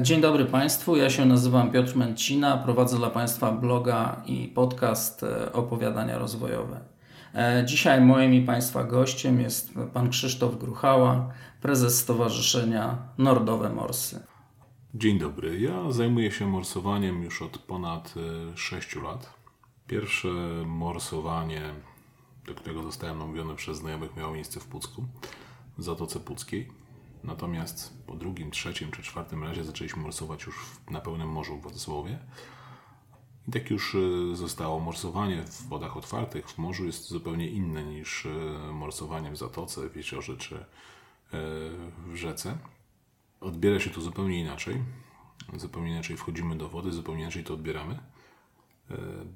E, dzień dobry Państwu, ja się nazywam Piotr Męcina, prowadzę dla Państwa bloga i podcast e, Opowiadania Rozwojowe. E, dzisiaj moim i Państwa gościem jest Pan Krzysztof Gruchała, prezes Stowarzyszenia Nordowe Morsy. Dzień dobry, ja zajmuję się morsowaniem już od ponad 6 lat. Pierwsze morsowanie, do którego zostałem namówiony przez znajomych, miało miejsce w Pucku, w Zatoce Puckiej. Natomiast po drugim, trzecim czy czwartym razie zaczęliśmy morsować już na pełnym morzu w Władysławowie. I tak już e, zostało. Morsowanie w wodach otwartych w morzu jest zupełnie inne niż e, morsowanie w zatoce, w jeziorze czy e, w rzece. Odbiera się to zupełnie inaczej. Zupełnie inaczej wchodzimy do wody, zupełnie inaczej to odbieramy.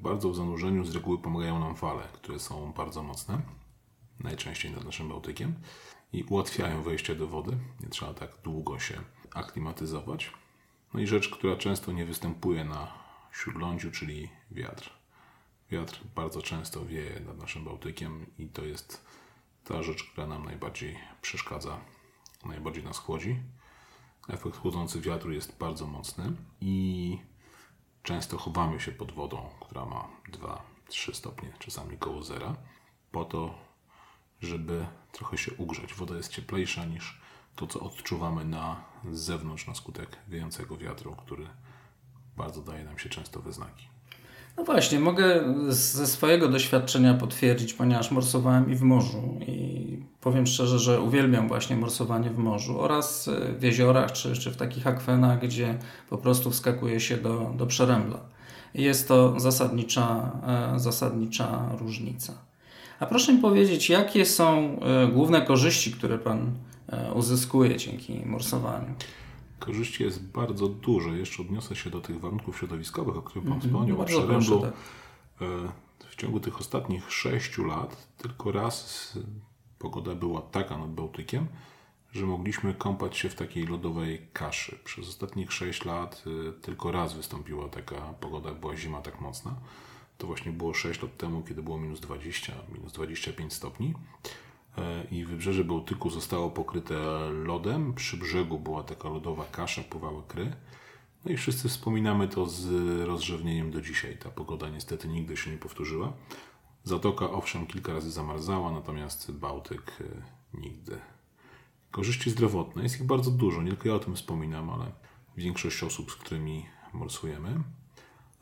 Bardzo w zanurzeniu z reguły pomagają nam fale, które są bardzo mocne, najczęściej nad naszym Bałtykiem i ułatwiają wejście do wody. Nie trzeba tak długo się aklimatyzować. No i rzecz, która często nie występuje na śródlądziu, czyli wiatr. Wiatr bardzo często wieje nad naszym Bałtykiem i to jest ta rzecz, która nam najbardziej przeszkadza, najbardziej nas chłodzi. Efekt chłodzący wiatru jest bardzo mocny i często chowamy się pod wodą, która ma 2-3 stopnie, czasami koło zera, po to, żeby trochę się ugrzeć. Woda jest cieplejsza niż to, co odczuwamy na zewnątrz na skutek wiejącego wiatru, który bardzo daje nam się często we znaki. No właśnie, mogę ze swojego doświadczenia potwierdzić, ponieważ morsowałem i w morzu i powiem szczerze, że uwielbiam właśnie morsowanie w morzu oraz w jeziorach czy, czy w takich akwenach, gdzie po prostu wskakuje się do, do przerębla. Jest to zasadnicza, e, zasadnicza różnica. A proszę mi powiedzieć, jakie są e, główne korzyści, które Pan e, uzyskuje dzięki morsowaniu? Korzyści jest bardzo dużo. Jeszcze odniosę się do tych warunków środowiskowych, o których Pan mm -hmm. wspomniał. Bardzo proszę, tak. E, w ciągu tych ostatnich sześciu lat tylko raz pogoda była taka nad Bałtykiem, że mogliśmy kąpać się w takiej lodowej kaszy. Przez ostatnich sześć lat tylko raz wystąpiła taka pogoda, była zima tak mocna. To właśnie było 6 lat temu, kiedy było minus 20, minus 25 stopni. E, I wybrzeże Bałtyku zostało pokryte lodem. Przy brzegu była taka lodowa kasza, pływały kry. No i wszyscy wspominamy to z rozrzewnieniem do dzisiaj. Ta pogoda niestety nigdy się nie powtórzyła. Zatoka owszem kilka razy zamarzała, natomiast Bałtyk e, nigdy. Korzyści zdrowotne jest ich bardzo dużo. Nie tylko ja o tym wspominam, ale większość osób, z którymi morsujemy.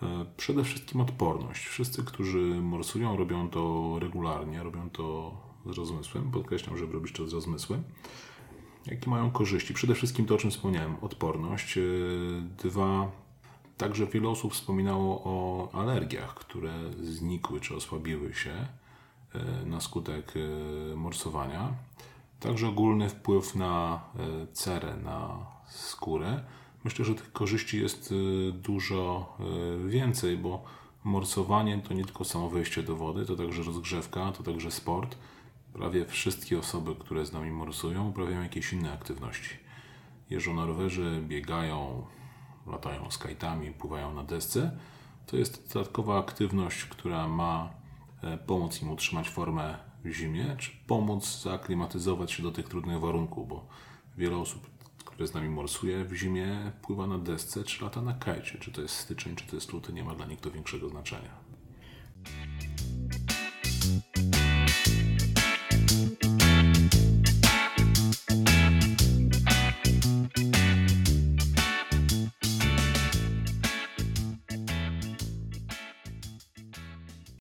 E, przede wszystkim odporność. Wszyscy, którzy morsują, robią to regularnie, robią to z rozmysłem. Podkreślam, że robisz to z rozmysłem. Jakie mają korzyści? Przede wszystkim to, o czym wspomniałem, odporność. E, dwa, także wiele osób wspominało o alergiach, które znikły czy osłabiły się e, na skutek morsowania. Także ogólny wpływ na cerę, na skórę Myślę, że tych korzyści jest y, dużo y, więcej, bo morsowanie to nie tylko samo wejście do wody, to także rozgrzewka, to także sport. Prawie wszystkie osoby, które z nami morsują, uprawiają jakieś inne aktywności. Jeżdżą na rowerze, biegają, latają z kajtami, pływają na desce. To jest dodatkowa aktywność, która ma e, pomóc im utrzymać formę w zimie, czy pomóc zaaklimatyzować się do tych trudnych warunków, bo wiele osób które z nami morsuje w zimie, pływa na desce czy lata na kajcie. Czy to jest styczeń, czy to jest luty, nie ma dla nich większego znaczenia.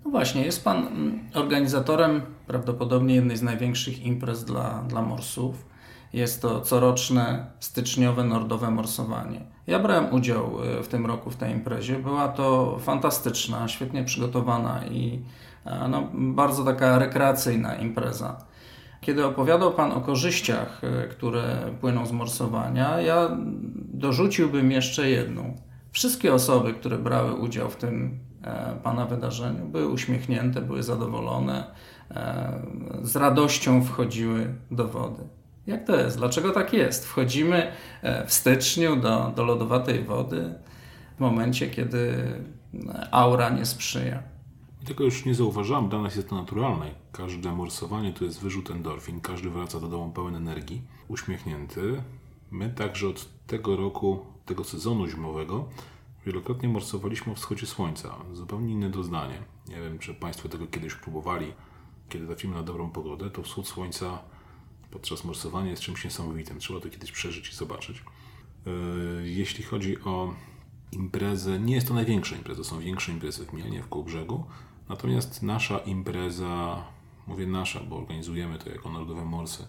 No właśnie, jest Pan mm, organizatorem prawdopodobnie jednej z największych imprez dla, dla morsów. Jest to coroczne styczniowe nordowe morsowanie. Ja brałem udział e, w tym roku w tej imprezie. Była to fantastyczna, świetnie przygotowana i e, no, bardzo taka rekreacyjna impreza. Kiedy opowiadał Pan o korzyściach, e, które płyną z morsowania, ja dorzuciłbym jeszcze jedną. Wszystkie osoby, które brały udział w tym Pana wydarzeniu, były uśmiechnięte, były zadowolone, z radością wchodziły do wody. Jak to jest? Dlaczego tak jest? Wchodzimy e, w styczniu do, do lodowatej wody w momencie, kiedy e, aura nie sprzyja. Tego już nie zauważam, dla nas jest to naturalne. Każde morsowanie to jest wyrzut endorfin, każdy wraca do domu pełen energii, uśmiechnięty. My także od tego roku, tego sezonu zimowego, wielokrotnie morsowaliśmy o wschodzie słońca. Zupełnie inne doznanie. Nie wiem, czy Państwo tego kiedyś próbowali. Kiedy trafimy na dobrą pogodę, to wschód słońca podczas morsowania jest czymś niesamowitym. Trzeba to kiedyś przeżyć i zobaczyć. E, jeśli chodzi o imprezę, nie jest to największa impreza, są większe imprezy w Mielnie, w Kołbrzegu. Natomiast nasza impreza, mówię nasza, bo organizujemy to jako Narodowe Morsy,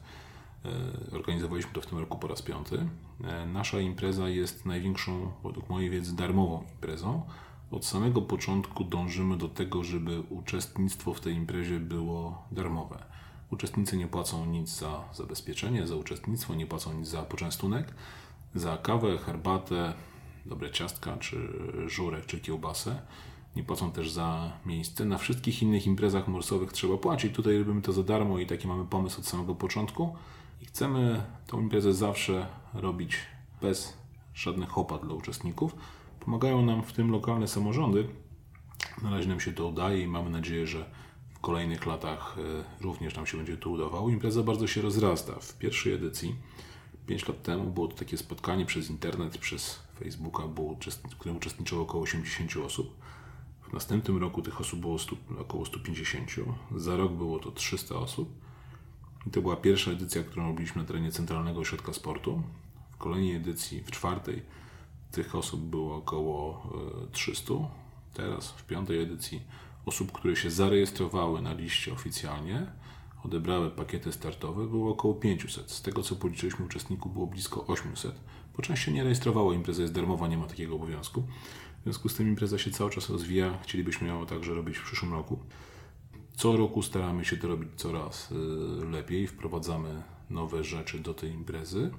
e, organizowaliśmy to w tym roku po raz piąty. E, nasza impreza jest największą, według mojej wiedzy, darmową imprezą. Od samego początku dążymy do tego, żeby uczestnictwo w tej imprezie było darmowe. Uczestnicy nie płacą nic za zabezpieczenie, za uczestnictwo, nie płacą nic za poczęstunek, za kawę, herbatę, dobre ciastka, czy żurek, czy kiełbasę. Nie płacą też za miejsce. Na wszystkich innych imprezach morsowych trzeba płacić. Tutaj robimy to za darmo i taki mamy pomysł od samego początku. I chcemy tą imprezę zawsze robić bez żadnych opłat dla uczestników. Pomagają nam w tym lokalne samorządy. Na razie nam się to udaje i mamy nadzieję, że kolejnych latach e, również nam się będzie to udawało. Impreza bardzo się rozrasta. W pierwszej edycji 5 lat temu było to takie spotkanie przez internet, przez Facebooka, było, w którym uczestniczyło około 80 osób. W następnym roku tych osób było 100, około 150. Za rok było to 300 osób. I to była pierwsza edycja, którą robiliśmy na terenie Centralnego Ośrodka Sportu. W kolejnej edycji, w czwartej, tych osób było około 300. E, Teraz, w piątej edycji, osób, które się zarejestrowały na liście oficjalnie, odebrały pakiety startowe, było około 500. Z tego co policzyliśmy uczestników było blisko 800. Po części nie rejestrowało, impreza jest darmowa, nie ma takiego obowiązku. W związku z tym impreza się cały czas rozwija. Chcielibyśmy ją także robić w przyszłym roku. Co roku staramy się to robić coraz y, lepiej. Wprowadzamy nowe rzeczy do tej imprezy.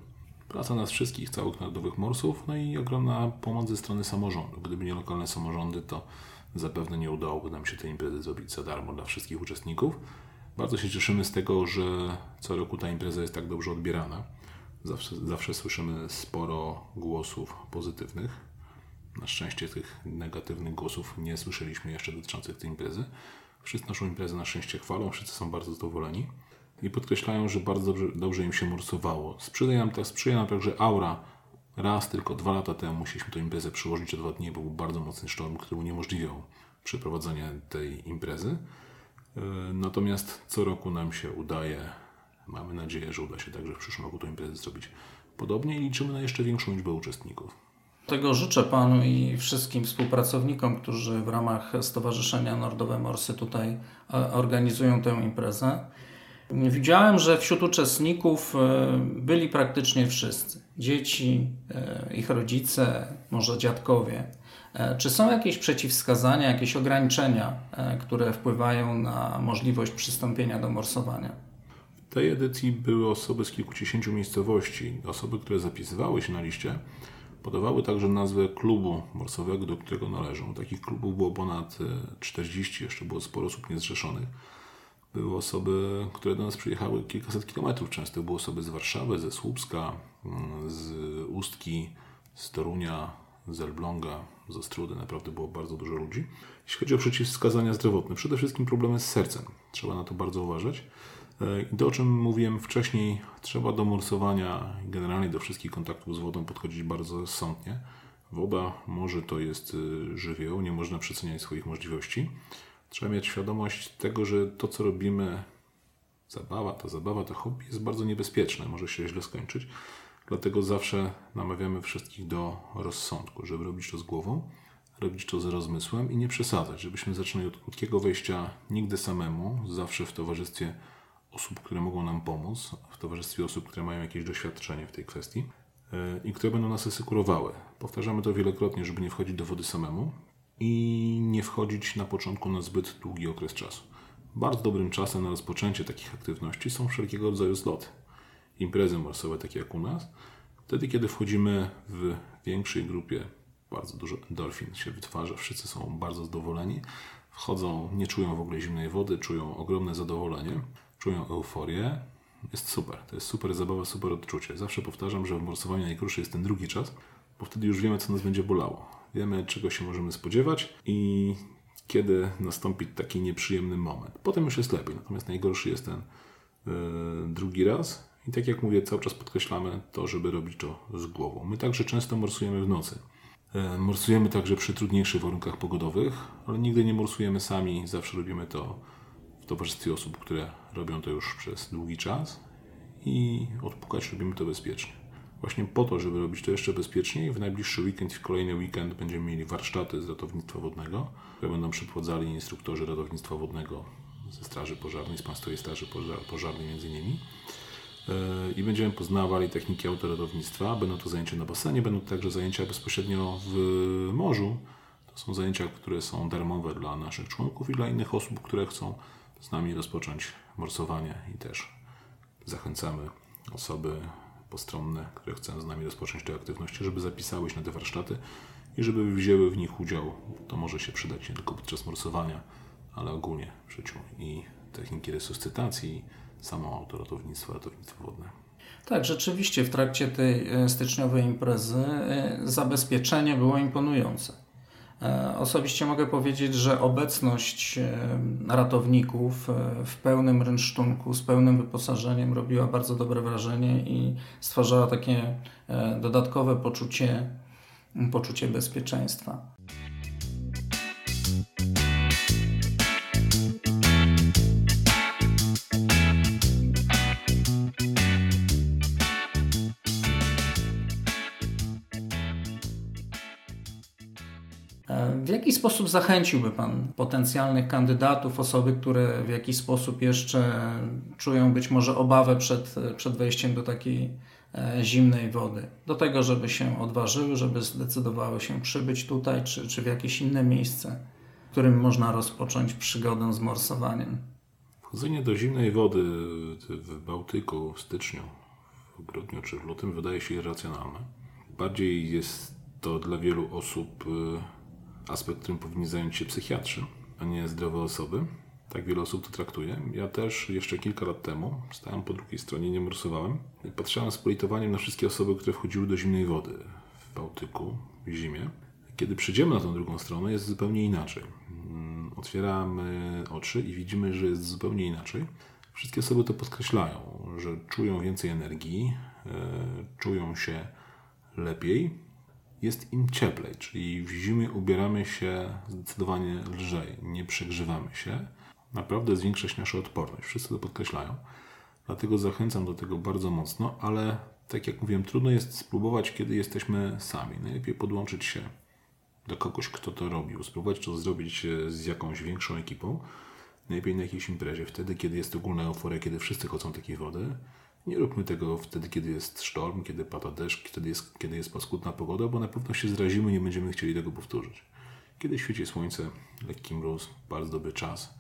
Praca nas wszystkich, całych narodowych morsów, no i ogromna pomoc ze strony samorządu. Gdyby nie lokalne samorządy, to zapewne nie udałoby nam się tej imprezy zrobić za darmo dla wszystkich uczestników. Bardzo się cieszymy z tego, że co roku ta impreza jest tak dobrze odbierana. Zawsze, zawsze słyszymy sporo głosów pozytywnych. Na szczęście tych negatywnych głosów nie słyszeliśmy jeszcze dotyczących tej imprezy. Wszyscy naszą imprezę na szczęście chwalą, wszyscy są bardzo zadowoleni i podkreślają, że bardzo dobrze, dobrze im się morsowało. Sprzyja nam, tak, sprzyja nam także aura. Raz, tylko dwa lata temu musieliśmy tę imprezę przyłożyć o dwa dni, bo był bardzo mocny sztorm, który uniemożliwiał przeprowadzenie tej imprezy. E, natomiast co roku nam się udaje. Mamy nadzieję, że uda się także w przyszłym roku tę imprezę zrobić podobnie i liczymy na jeszcze większą liczbę uczestników. Tego życzę Panu i wszystkim współpracownikom, którzy w ramach Stowarzyszenia Nordowe Morsy tutaj e, organizują tę imprezę. Widziałem, że wśród uczestników e, byli praktycznie wszyscy. Dzieci, ich rodzice, może dziadkowie. E, czy są jakieś przeciwwskazania, jakieś ograniczenia, e, które wpływają na możliwość przystąpienia do morsowania? W tej edycji były osoby z kilkudziesięciu miejscowości. Osoby, które zapisywały się na liście, podawały także nazwę klubu morsowego, do którego należą. Takich klubów było ponad 40, e, jeszcze było sporo osób niezrzeszonych. Były osoby, które do nas przyjechały kilkaset kilometrów. Często były osoby z Warszawy, ze Słupska, mm, z Ustki, z Torunia, z Elbląga, z Ostrudy. Naprawdę było bardzo dużo ludzi. Jeśli chodzi o przeciwwskazania zdrowotne, przede wszystkim problemy z sercem. Trzeba na to bardzo uważać. E, I to, o czym mówiłem wcześniej, trzeba do morsowania i generalnie do wszystkich kontaktów z wodą podchodzić bardzo rozsądnie. Woda, może to jest y, żywioł, nie można przeceniać swoich możliwości. Trzeba mieć świadomość tego, że to, co robimy, zabawa, ta zabawa, to hobby jest bardzo niebezpieczne, może się źle skończyć. Dlatego zawsze namawiamy wszystkich do rozsądku, żeby robić to z głową, robić to z rozmysłem i nie przesadzać, żebyśmy zaczęli od krótkiego wejścia nigdy samemu, zawsze w towarzystwie osób, które mogą nam pomóc, w towarzystwie osób, które mają jakieś doświadczenie w tej kwestii e, i które będą nas asykurowały. Powtarzamy to wielokrotnie, żeby nie wchodzić do wody samemu i nie wchodzić na początku na zbyt długi okres czasu. Bardzo dobrym czasem na rozpoczęcie takich aktywności są wszelkiego rodzaju zloty imprezy morsowe, takie jak u nas, wtedy, kiedy wchodzimy w większej grupie, bardzo dużo endorfin się wytwarza, wszyscy są bardzo zadowoleni, wchodzą, nie czują w ogóle zimnej wody, czują ogromne zadowolenie, czują euforię. Jest super, to jest super zabawa, super odczucie. Zawsze powtarzam, że w morsowaniu najkrótszy jest ten drugi czas, bo wtedy już wiemy, co nas będzie bolało. Wiemy, czego się możemy spodziewać i kiedy nastąpi taki nieprzyjemny moment. Potem już jest lepiej, natomiast najgorszy jest ten yy, drugi raz I tak jak mówię, cały czas podkreślamy to, żeby robić to z głową. My także często morsujemy w nocy. E, morsujemy także przy trudniejszych warunkach pogodowych, ale nigdy nie morsujemy sami. Zawsze robimy to w towarzystwie osób, które robią to już przez długi czas i odpukać robimy to bezpiecznie. Właśnie po to, żeby robić to jeszcze bezpieczniej, w najbliższy weekend i w kolejny weekend będziemy mieli warsztaty z ratownictwa wodnego, które będą przeprowadzali instruktorzy ratownictwa wodnego ze Straży Pożarnej, z Państwowej Straży Pożarnej między innymi. E, I będziemy poznawali techniki autoratownictwa. Będą to zajęcia na basenie, będą także zajęcia bezpośrednio w morzu. To są zajęcia, które są darmowe dla naszych członków i dla innych osób, które chcą z nami rozpocząć morsowanie i też zachęcamy osoby postronne, które chcą z nami rozpocząć te aktywności, żeby zapisały się na te warsztaty i żeby wzięły w nich udział. To może się przydać nie tylko podczas morsowania, ale ogólnie w życiu i techniki resuscytacji, samo autoratownictwo, ratownictwo wodne. Tak, rzeczywiście w trakcie tej e, styczniowej imprezy e, zabezpieczenie było imponujące. E, osobiście mogę powiedzieć, że obecność ratowników w pełnym rynsztunku, z pełnym wyposażeniem robiła bardzo dobre wrażenie i stwarzała takie dodatkowe poczucie, poczucie bezpieczeństwa. W jaki sposób zachęciłby Pan potencjalnych kandydatów, osoby, które w jakiś sposób jeszcze czują być może obawę przed, przed wejściem do takiej e, zimnej wody, do tego, żeby się odważyły, żeby zdecydowały się przybyć tutaj, czy, czy w jakieś inne miejsce, w którym można rozpocząć przygodę z morsowaniem? Wchodzenie do zimnej wody w Bałtyku w styczniu, w grudniu czy w lutym wydaje się irracjonalne. Bardziej jest to dla wielu osób y, aspekt, którym powinni zająć się psychiatrzy, a nie zdrowe osoby. Tak wiele osób to traktuje. Ja też jeszcze kilka lat temu stałem po drugiej stronie, nie morsowałem patrzyłem z politowaniem na wszystkie osoby, które wchodziły do zimnej wody w Bałtyku w zimie. Kiedy przyjdziemy na tą drugą stronę, jest zupełnie inaczej. Mm, otwieramy oczy i widzimy, że jest zupełnie inaczej. Wszystkie osoby to podkreślają, że czują więcej energii, e, czują się lepiej, jest im cieplej, czyli w zimie ubieramy się zdecydowanie lżej, nie przegrzewamy się. Naprawdę zwiększa się nasza odporność. Wszyscy to podkreślają. Dlatego zachęcam do tego bardzo mocno, ale tak jak mówiłem, trudno jest spróbować, kiedy jesteśmy sami. Najlepiej podłączyć się do kogoś, kto to robił, spróbować to zrobić z jakąś większą ekipą. Najlepiej na jakiejś imprezie, wtedy, kiedy jest ogólna euforia, kiedy wszyscy chodzą takiej wody nie róbmy tego wtedy, kiedy jest sztorm, kiedy pada deszcz, kiedy jest, kiedy jest paskudna pogoda, bo na pewno się zrazimy i nie będziemy chcieli tego powtórzyć. Kiedy świeci słońce, lekki mróz, bardzo dobry czas,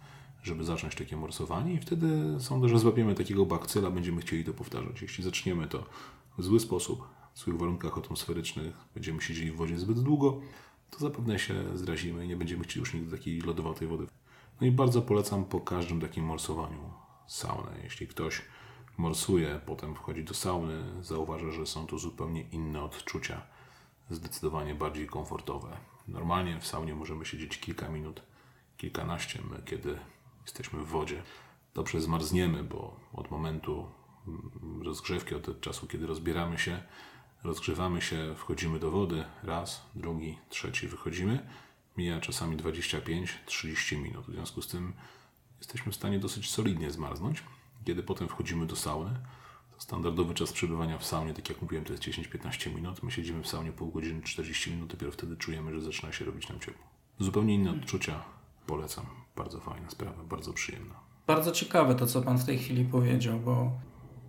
żeby zacząć takie morsowanie i wtedy sądzę, że złapiemy takiego bakcyla, będziemy chcieli to powtarzać. Jeśli zaczniemy to w zły sposób, w złych warunkach atmosferycznych, będziemy siedzieli w wodzie zbyt długo, to zapewne się zrazimy i nie będziemy chcieli już nigdy takiej lodowatej wody. No i bardzo polecam po każdym takim morsowaniu saunę. Jeśli ktoś morsuje, potem wchodzi do sauny, zauważa, że są to zupełnie inne odczucia, zdecydowanie bardziej komfortowe. Normalnie w saunie możemy siedzieć kilka minut, kilkanaście, my kiedy jesteśmy w wodzie. Dobrze zmarzniemy, bo od momentu rozgrzewki, od czasu, kiedy rozbieramy się, rozgrzewamy się, wchodzimy do wody, raz, drugi, trzeci wychodzimy. Mija czasami 25-30 minut. W związku z tym jesteśmy w stanie dosyć solidnie zmarznąć. Kiedy potem wchodzimy do sauny, standardowy czas przebywania w saunie, tak jak mówiłem, to jest 10-15 minut. My siedzimy w saunie pół godziny, 40 minut, dopiero wtedy czujemy, że zaczyna się robić nam ciepło. Zupełnie inne odczucia. Polecam. Bardzo fajna sprawa, bardzo przyjemna. Bardzo ciekawe to, co Pan w tej chwili powiedział, bo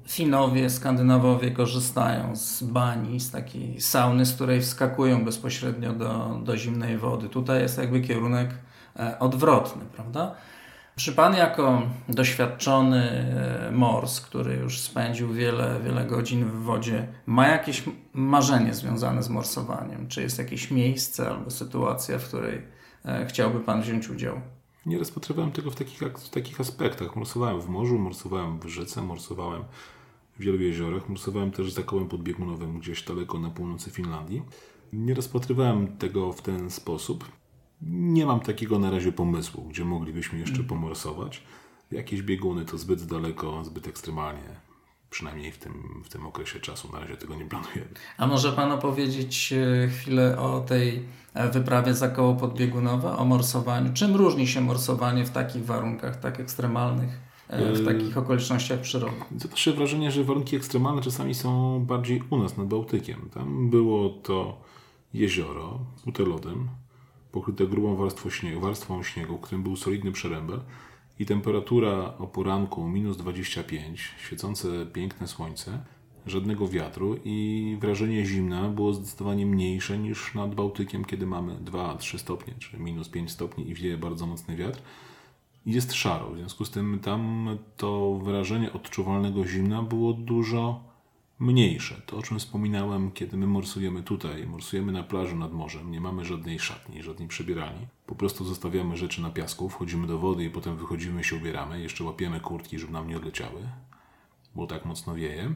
Finowie, Skandynawowie korzystają z bani, z takiej sauny, z której wskakują bezpośrednio do, do zimnej wody. Tutaj jest jakby kierunek e, odwrotny, prawda? Czy Pan jako doświadczony e, mors, który już spędził wiele, wiele godzin w wodzie, ma jakieś marzenie związane z morsowaniem? Czy jest jakieś miejsce albo sytuacja, w której e, chciałby Pan wziąć udział? Nie rozpatrywałem tego w takich, w takich aspektach. Morsowałem w morzu, morsowałem w rzece, morsowałem w wielu jeziorach, morsowałem też za kołem podbiegunowym gdzieś daleko na północy Finlandii. Nie rozpatrywałem tego w ten sposób. Nie mam takiego na razie pomysłu, gdzie moglibyśmy jeszcze mm. pomorsować. Jakieś bieguny to zbyt daleko, zbyt ekstremalnie. przynajmniej w tym, w tym okresie czasu. Na razie tego nie planujemy. A może Pan opowiedzieć e, chwilę o tej e, wyprawie za koło podbiegunowe, o morsowaniu? Czym różni się morsowanie w takich warunkach tak ekstremalnych? E, w takich okolicznościach przyrody. To nasze wrażenie, że warunki ekstremalne czasami są bardziej u nas nad Bałtykiem. Tam było to jezioro ute lodem, pokryte grubą warstwą śniegu, warstwą śniegu, którym był solidny przerębel i temperatura o poranku minus 25, świecące piękne słońce, żadnego wiatru i wrażenie zimna było zdecydowanie mniejsze niż nad Bałtykiem, kiedy mamy 2-3 stopnie, czy minus 5 stopni i wieje bardzo mocny wiatr. Jest szaro, w związku z tym tam to wrażenie odczuwalnego zimna było dużo mniejsze. To, o czym wspominałem, kiedy my morsujemy tutaj, morsujemy na plaży nad morzem, nie mamy żadnej szatni, żadnej przebieralni. Po prostu zostawiamy rzeczy na piasku, wchodzimy do wody i potem wychodzimy się ubieramy. Jeszcze łapiemy kurtki, żeby nam nie odleciały, bo tak mocno wieje.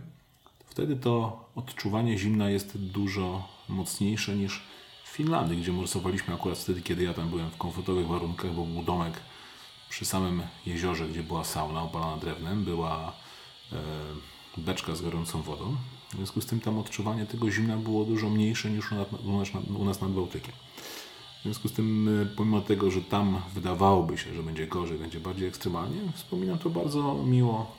Wtedy to odczuwanie zimna jest dużo mocniejsze niż w Finlandii, gdzie morsowaliśmy akurat wtedy, kiedy ja tam byłem w komfortowych warunkach, bo był domek przy samym jeziorze, gdzie była sauna opalana drewnem, była e, beczka z gorącą wodą. W związku z tym tam odczuwanie tego zimna było dużo mniejsze niż u nas, nad Bałtykiem. W związku z tym, e, pomimo tego, że tam wydawałoby się, że będzie gorzej, będzie bardziej ekstremalnie, wspominam to bardzo miło,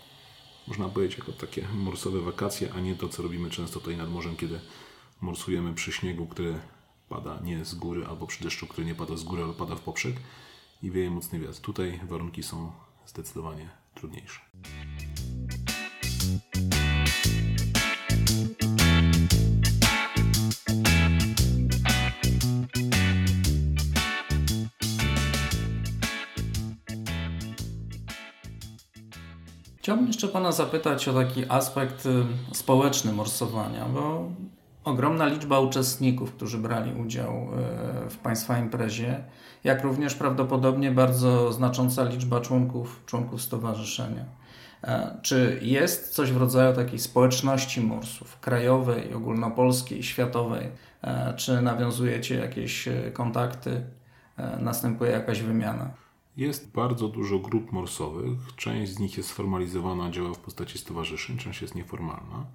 można powiedzieć, jako takie morsowe wakacje, a nie to, co robimy często tutaj nad morzem, kiedy morsujemy przy śniegu, który pada nie z góry, albo przy deszczu, który nie pada z góry, ale pada w poprzek i wieje mocny wiatr. Tutaj warunki są zdecydowanie trudniejsze. Chciałbym jeszcze Pana zapytać o taki aspekt y, społeczny morsowania, bo ogromna liczba uczestników, którzy brali udział y, w Państwa imprezie, jak również prawdopodobnie bardzo znacząca liczba członków, członków stowarzyszenia. E, czy jest coś w rodzaju takiej społeczności morsów, krajowej, ogólnopolskiej, światowej? E, czy nawiązujecie jakieś e, kontakty? Następuje jakaś wymiana? Jest bardzo dużo grup morsowych. Część z nich jest sformalizowana, działa w postaci stowarzyszeń, część jest nieformalna.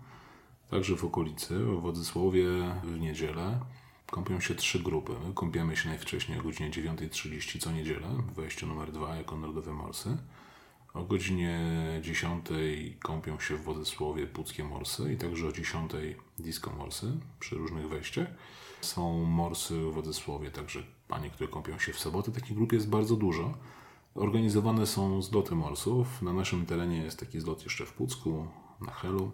Także w okolicy, w Władysławie w niedzielę kąpią się trzy grupy. My się najwcześniej o godzinie 9.30 co niedzielę w wejściu numer 2 jako Narodowe Morsy. O godzinie 10 kąpią się w Władysławie Puckie Morsy i także o 10 Disco Morsy przy różnych wejściach. Są morsy w Władysławie, także panie, które kąpią się w sobotę. Takich grup jest bardzo dużo. Organizowane są zloty morsów. Na naszym terenie jest taki zlot jeszcze w Pucku, na Helu.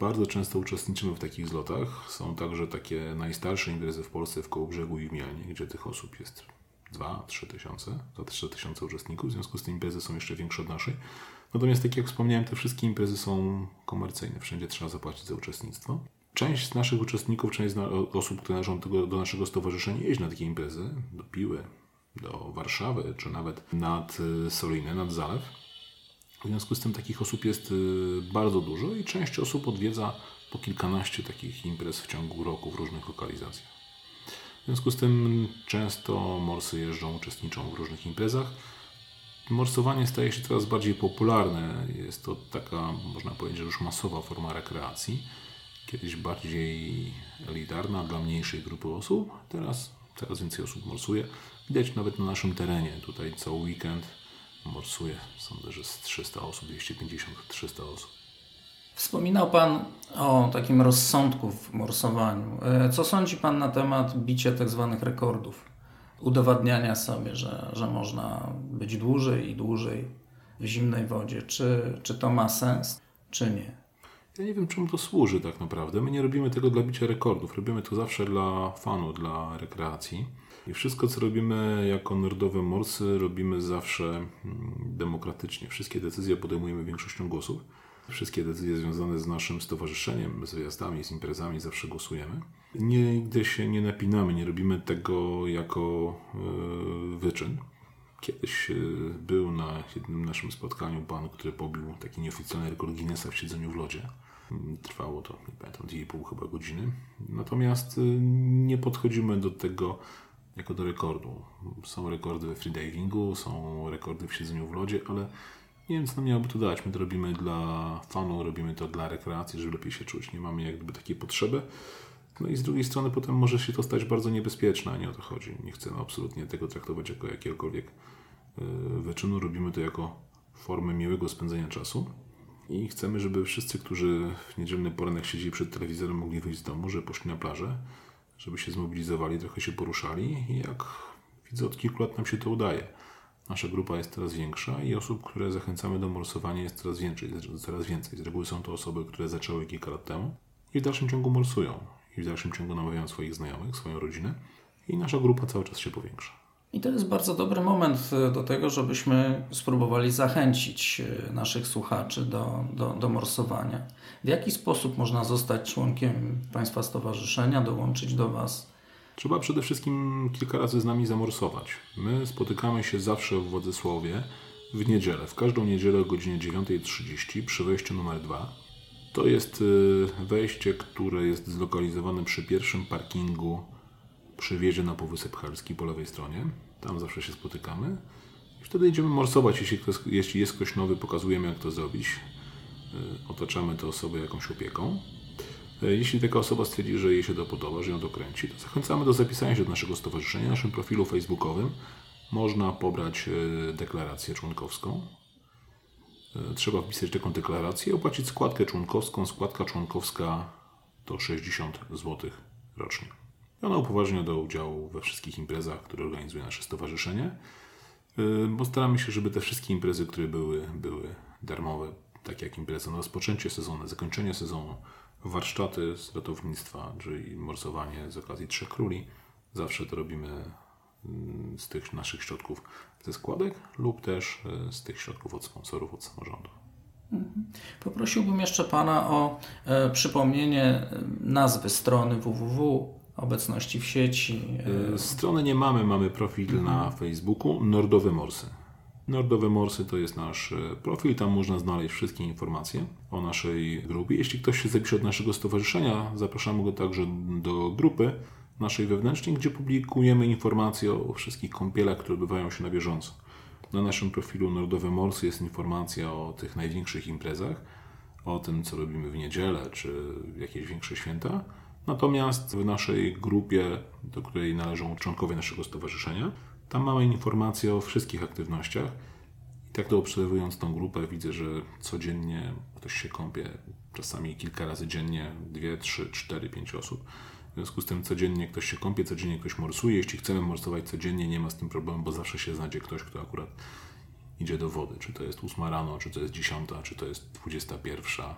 Bardzo często uczestniczymy w takich zlotach. Są także takie najstarsze imprezy w Polsce w Kołobrzegu i w Mielnie, gdzie tych osób jest 2-3 tysiące, za 3 tysiące uczestników, w związku z tym imprezy są jeszcze większe od naszej. Natomiast, tak jak wspomniałem, te wszystkie imprezy są komercyjne, wszędzie trzeba zapłacić za uczestnictwo. Część z naszych uczestników, część z osób, które należą do, do naszego stowarzyszenia, jeździ na takie imprezy, do Piły, do Warszawy, czy nawet nad y, Solinę, nad Zalew. W związku z tym takich osób jest y, bardzo dużo i część osób odwiedza po kilkanaście takich imprez w ciągu roku w różnych lokalizacjach. W związku z tym często morsy jeżdżą, uczestniczą w różnych imprezach. Morsowanie staje się coraz bardziej popularne. Jest to taka, można powiedzieć, już masowa forma rekreacji. Kiedyś bardziej elitarna dla mniejszej grupy osób, teraz coraz więcej osób morsuje. Widać nawet na naszym terenie. Tutaj cały weekend morsuje, sądzę, że z 300 osób, 250-300 osób. Wspominał Pan o takim rozsądku w morsowaniu. E, co sądzi Pan na temat bicia tak zwanych rekordów? Udowadniania sobie, że, że można być dłużej i dłużej w zimnej wodzie. Czy, czy to ma sens, czy nie? Ja nie wiem, czemu to służy tak naprawdę. My nie robimy tego dla bicia rekordów. Robimy to zawsze dla fanu, dla rekreacji. I wszystko, co robimy jako narodowe morsy, robimy zawsze mm, demokratycznie. Wszystkie decyzje podejmujemy większością głosów. Wszystkie decyzje związane z naszym stowarzyszeniem, z wyjazdami, z imprezami zawsze głosujemy. Nigdy się nie napinamy, nie robimy tego jako yy, wyczyn. Kiedyś yy, był na jednym naszym spotkaniu pan, który pobił taki nieoficjalny rekord Guinnessa w siedzeniu w lodzie. Trwało to, nie pamiętam, 2,5 chyba godziny. Natomiast yy, nie podchodzimy do tego jako do rekordu. Są rekordy we freedivingu, są rekordy w siedzeniu w lodzie, ale Nie wiem, co nam miałoby to dać. My to robimy dla fanu, robimy to dla rekreacji, żeby lepiej się czuć. Nie mamy jak gdyby takiej potrzeby. No i z drugiej strony potem może się to stać bardzo niebezpieczne, a nie o to chodzi. Nie chcemy absolutnie tego traktować jako jakiegokolwiek y, wyczynu. Robimy to jako formę miłego spędzenia czasu. I chcemy, żeby wszyscy, którzy w niedzielny poranek siedzieli przed telewizorem, mogli wyjść z domu, że poszli na plażę, żeby się zmobilizowali, trochę się poruszali. I jak widzę, od kilku lat nam się to udaje. Nasza grupa jest coraz większa i osób, które zachęcamy do morsowania jest coraz więcej. Coraz więcej. Z reguły są to osoby, które zaczęły kilka lat temu i w dalszym ciągu morsują. I w dalszym ciągu namawiają swoich znajomych, swoją rodzinę. I nasza grupa cały czas się powiększa. I to jest bardzo dobry moment e, do tego, żebyśmy spróbowali zachęcić e, naszych słuchaczy do, do, do morsowania. W jaki sposób można zostać członkiem Państwa Stowarzyszenia, dołączyć do Was? Trzeba przede wszystkim kilka razy z nami zamorsować. My spotykamy się zawsze w Władysławie w niedzielę, w każdą niedzielę o godzinie 9.30 przy wejściu numer 2. To jest e, wejście, które jest zlokalizowane przy pierwszym parkingu przy wjeździe na Półwysep Helski po lewej stronie. Tam zawsze się spotykamy. I wtedy idziemy morsować. Jeśli, ktoś, jeśli jest ktoś nowy, pokazujemy jak to zrobić. E, otaczamy tę osobę jakąś opieką. E, jeśli taka osoba stwierdzi, że jej się to podoba, że ją to kręci, to zachęcamy do zapisania się do naszego stowarzyszenia. Na naszym profilu facebookowym można pobrać e, deklarację członkowską. Trzeba wpisać taką deklarację i opłacić składkę członkowską. Składka członkowska to 60 zł rocznie. Ona upoważnia do udziału we wszystkich imprezach, które organizuje nasze stowarzyszenie, bo staramy się, żeby te wszystkie imprezy, które były, były darmowe, tak jak impreza na rozpoczęcie sezonu, zakończenie sezonu, warsztaty z ratownictwa, czyli morsowanie z okazji Trzech Króli. Zawsze to robimy mm, z tych naszych środków ze składek lub też y, z tych środków od sponsorów, od samorządu. Mhm. Poprosiłbym jeszcze Pana o e, przypomnienie nazwy strony www obecności w sieci? E, strony nie mamy, mamy profil mhm. na Facebooku Nordowe Morsy. Nordowe Morsy to jest nasz e, profil, tam można znaleźć wszystkie informacje o naszej grupie. Jeśli ktoś się zapisze od naszego stowarzyszenia, zapraszamy go także do grupy naszej wewnętrznej, gdzie publikujemy informacje o wszystkich kąpielach, które odbywają się na bieżąco. Na naszym profilu Nordowe Morsy jest informacja o tych największych imprezach, o tym, co robimy w niedzielę czy jakieś większe święta. Natomiast w naszej grupie, do której należą członkowie naszego stowarzyszenia, tam mamy informacje o wszystkich aktywnościach. I tak to obserwując tą grupę, widzę, że codziennie ktoś się kąpie, czasami kilka razy dziennie, dwie, trzy, cztery, pięć osób. W związku z tym codziennie ktoś się kąpie, codziennie ktoś morsuje. Jeśli chcemy morsować codziennie, nie ma z tym problemu, bo zawsze się znajdzie ktoś, kto akurat idzie do wody. Czy to jest ósma rano, czy to jest dziesiąta, czy to jest dwudziesta pierwsza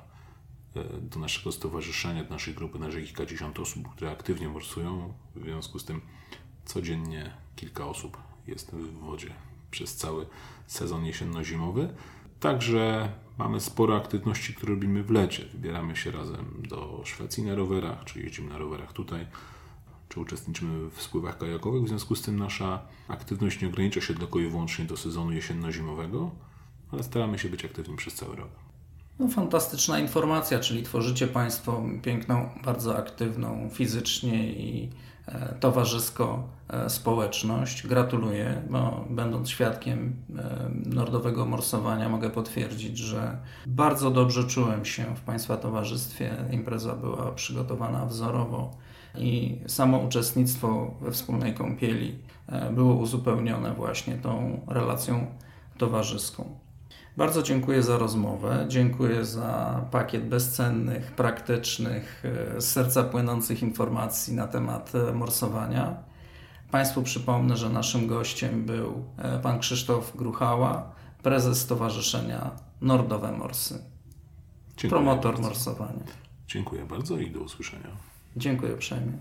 E, do naszego stowarzyszenia, do naszej grupy należy kilkadziesiąt osób, które aktywnie morsują. W związku z tym codziennie kilka osób jest w wodzie przez cały sezon jesienno-zimowy. Także mamy sporo aktywności, które robimy w lecie. Wybieramy się razem do Szwecji na rowerach, czy jeździmy na rowerach tutaj, czy uczestniczymy w spływach kajakowych. W związku z tym nasza aktywność nie ogranicza się tylko i wyłącznie do sezonu jesienno-zimowego, ale staramy się być aktywni przez cały rok. No, fantastyczna informacja, czyli tworzycie Państwo piękną, bardzo aktywną fizycznie i towarzysko e, społeczność. Gratuluję, bo będąc świadkiem e, nordowego morsowania mogę potwierdzić, że bardzo dobrze czułem się w Państwa towarzystwie. Impreza była przygotowana wzorowo i samo uczestnictwo we wspólnej kąpieli było uzupełnione właśnie tą relacją towarzyską. Bardzo dziękuję za rozmowę. Dziękuję za pakiet bezcennych, praktycznych, z e, serca płynących informacji na temat e, morsowania. Państwu przypomnę, że naszym gościem był e, pan Krzysztof Gruchała, prezes Stowarzyszenia Nordowe Morsy. Dziękuję promotor bardzo. morsowania. Dziękuję bardzo i do usłyszenia. Dziękuję uprzejmie.